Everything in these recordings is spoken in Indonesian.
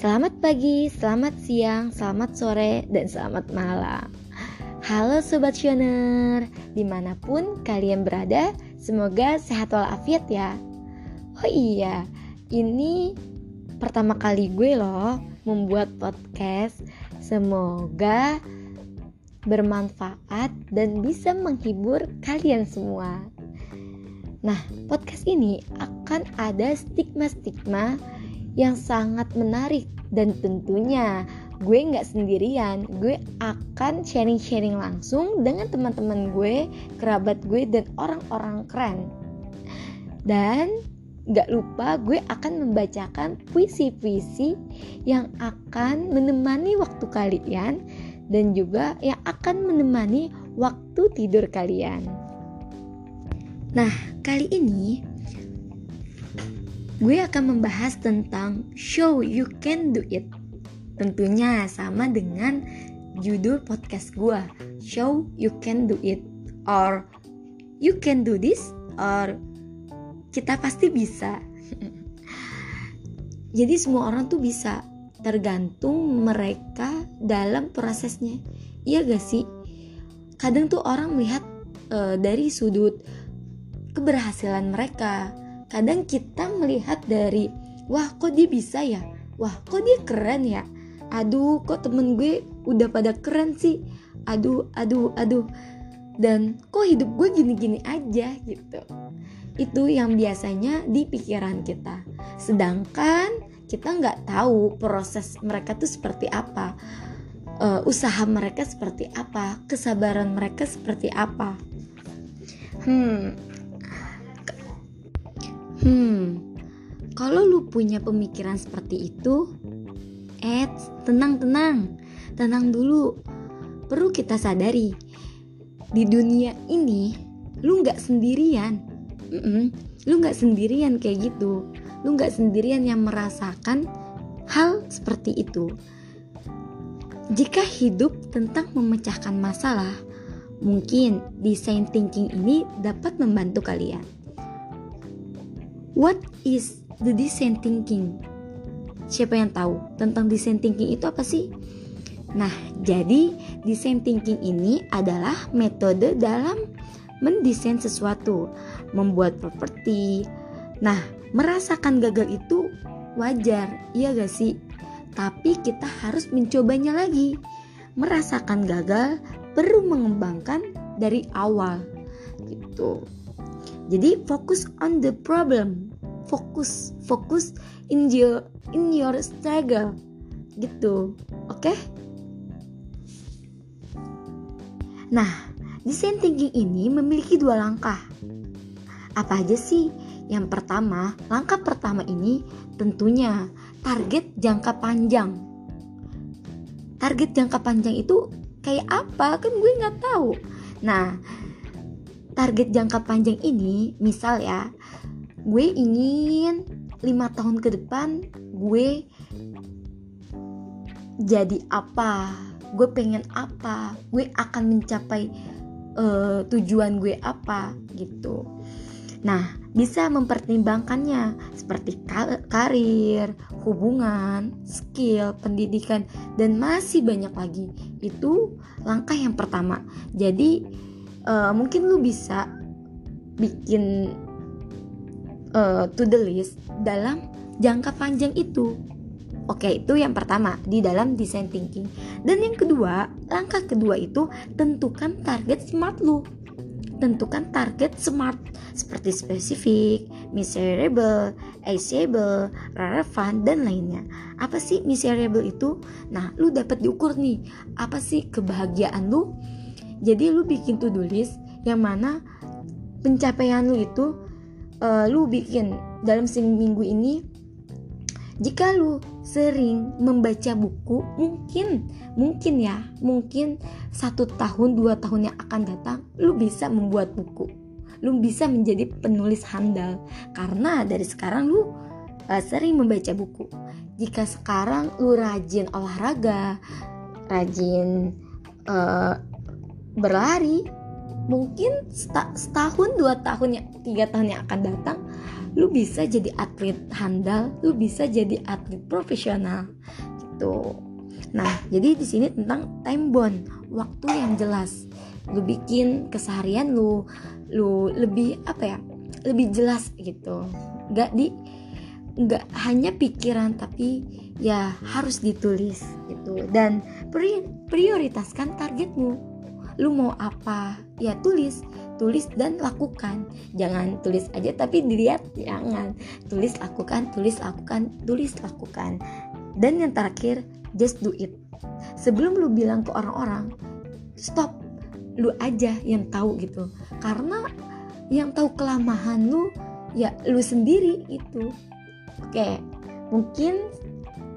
Selamat pagi, selamat siang, selamat sore, dan selamat malam. Halo Sobat Sioner, di mana pun kalian berada, semoga sehat walafiat ya. Oh iya, ini pertama kali gue loh membuat podcast. Semoga bermanfaat dan bisa menghibur kalian semua. Nah, podcast ini akan ada stigma-stigma yang sangat menarik. Dan tentunya gue nggak sendirian. Gue akan sharing-sharing langsung dengan teman-teman gue kerabat gue dan orang-orang keren. Dan nggak lupa gue akan membacakan puisi-puisi yang akan menemani waktu kalian dan juga yang akan menemani waktu tidur kalian. Nah, kali ini gue akan membahas tentang show you can do it. Tentunya sama dengan judul podcast gue, show you can do it or you can do this or kita pasti bisa. Jadi semua orang tuh bisa tergantung mereka dalam prosesnya. Iya gak sih? Kadang tuh orang melihat uh, dari sudut keberhasilan mereka, kadang kita melihat dari wah kok dia bisa ya? Wah kok dia keren ya? Aduh kok temen gue udah pada keren sih? Aduh aduh aduh. Dan kok hidup gue gini-gini aja gitu. Itu yang biasanya di pikiran kita. Sedangkan kita nggak tahu proses mereka tuh seperti apa. Uh, usaha mereka seperti apa. Kesabaran mereka seperti apa. Hmm Hmm, kalau lu punya pemikiran seperti itu, eh, tenang-tenang, tenang dulu. Perlu kita sadari, di dunia ini, lu nggak sendirian. Mm -mm, lu nggak sendirian kayak gitu. Lu nggak sendirian yang merasakan hal seperti itu. Jika hidup tentang memecahkan masalah, mungkin design thinking ini dapat membantu kalian. What is the design thinking? Siapa yang tahu tentang design thinking itu apa sih? Nah, jadi design thinking ini adalah metode dalam mendesain sesuatu, membuat properti. Nah, merasakan gagal itu wajar, iya gak sih? Tapi kita harus mencobanya lagi. Merasakan gagal perlu mengembangkan dari awal gitu. Jadi fokus on the problem. Fokus, fokus in your in your struggle. Gitu. Oke? Okay? Nah, design thinking ini memiliki dua langkah. Apa aja sih? Yang pertama, langkah pertama ini tentunya target jangka panjang. Target jangka panjang itu kayak apa? Kan gue nggak tahu. Nah, target jangka panjang ini misal ya gue ingin lima tahun ke depan gue jadi apa gue pengen apa gue akan mencapai uh, tujuan gue apa gitu. Nah bisa mempertimbangkannya seperti karir hubungan skill pendidikan dan masih banyak lagi. Itu langkah yang pertama. Jadi uh, mungkin lu bisa bikin uh, to the list dalam jangka panjang itu. Oke, itu yang pertama di dalam design thinking. Dan yang kedua, langkah kedua itu tentukan target smart lu. Tentukan target smart seperti spesifik, miserable, achievable, relevan dan lainnya. Apa sih miserable itu? Nah, lu dapat diukur nih. Apa sih kebahagiaan lu? Jadi lu bikin to do list yang mana pencapaian lu itu uh, lu bikin dalam seminggu ini jika lu sering membaca buku mungkin mungkin ya mungkin satu tahun dua tahun yang akan datang lu bisa membuat buku. Lu bisa menjadi penulis handal. Karena dari sekarang lu uh, sering membaca buku. Jika sekarang lu rajin olahraga rajin uh, berlari. Mungkin setahun dua tahun ya tiga tahun yang akan datang lu bisa jadi atlet handal lu bisa jadi atlet profesional gitu. Nah jadi di sini tentang time bond waktu yang jelas. Lu bikin keseharian lu lu lebih apa ya lebih jelas gitu. Nggak di nggak hanya pikiran tapi ya harus ditulis gitu. Dan prioritaskan targetmu lu mau apa? Ya tulis. Tulis dan lakukan. Jangan tulis aja tapi dilihat jangan. Tulis lakukan tulis lakukan tulis lakukan. Dan yang terakhir just do it. Sebelum lu bilang ke orang-orang stop. Lu aja yang tahu gitu. Karena yang tahu kelamahan lu ya lu sendiri itu. Oke mungkin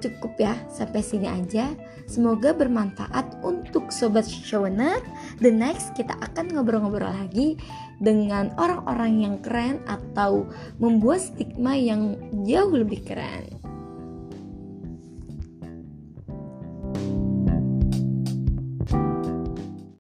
cukup ya sampai sini aja. Semoga bermanfaat untuk sobat showener. The next kita akan ngobrol-ngobrol lagi dengan orang-orang yang keren atau membuat stigma yang jauh lebih keren.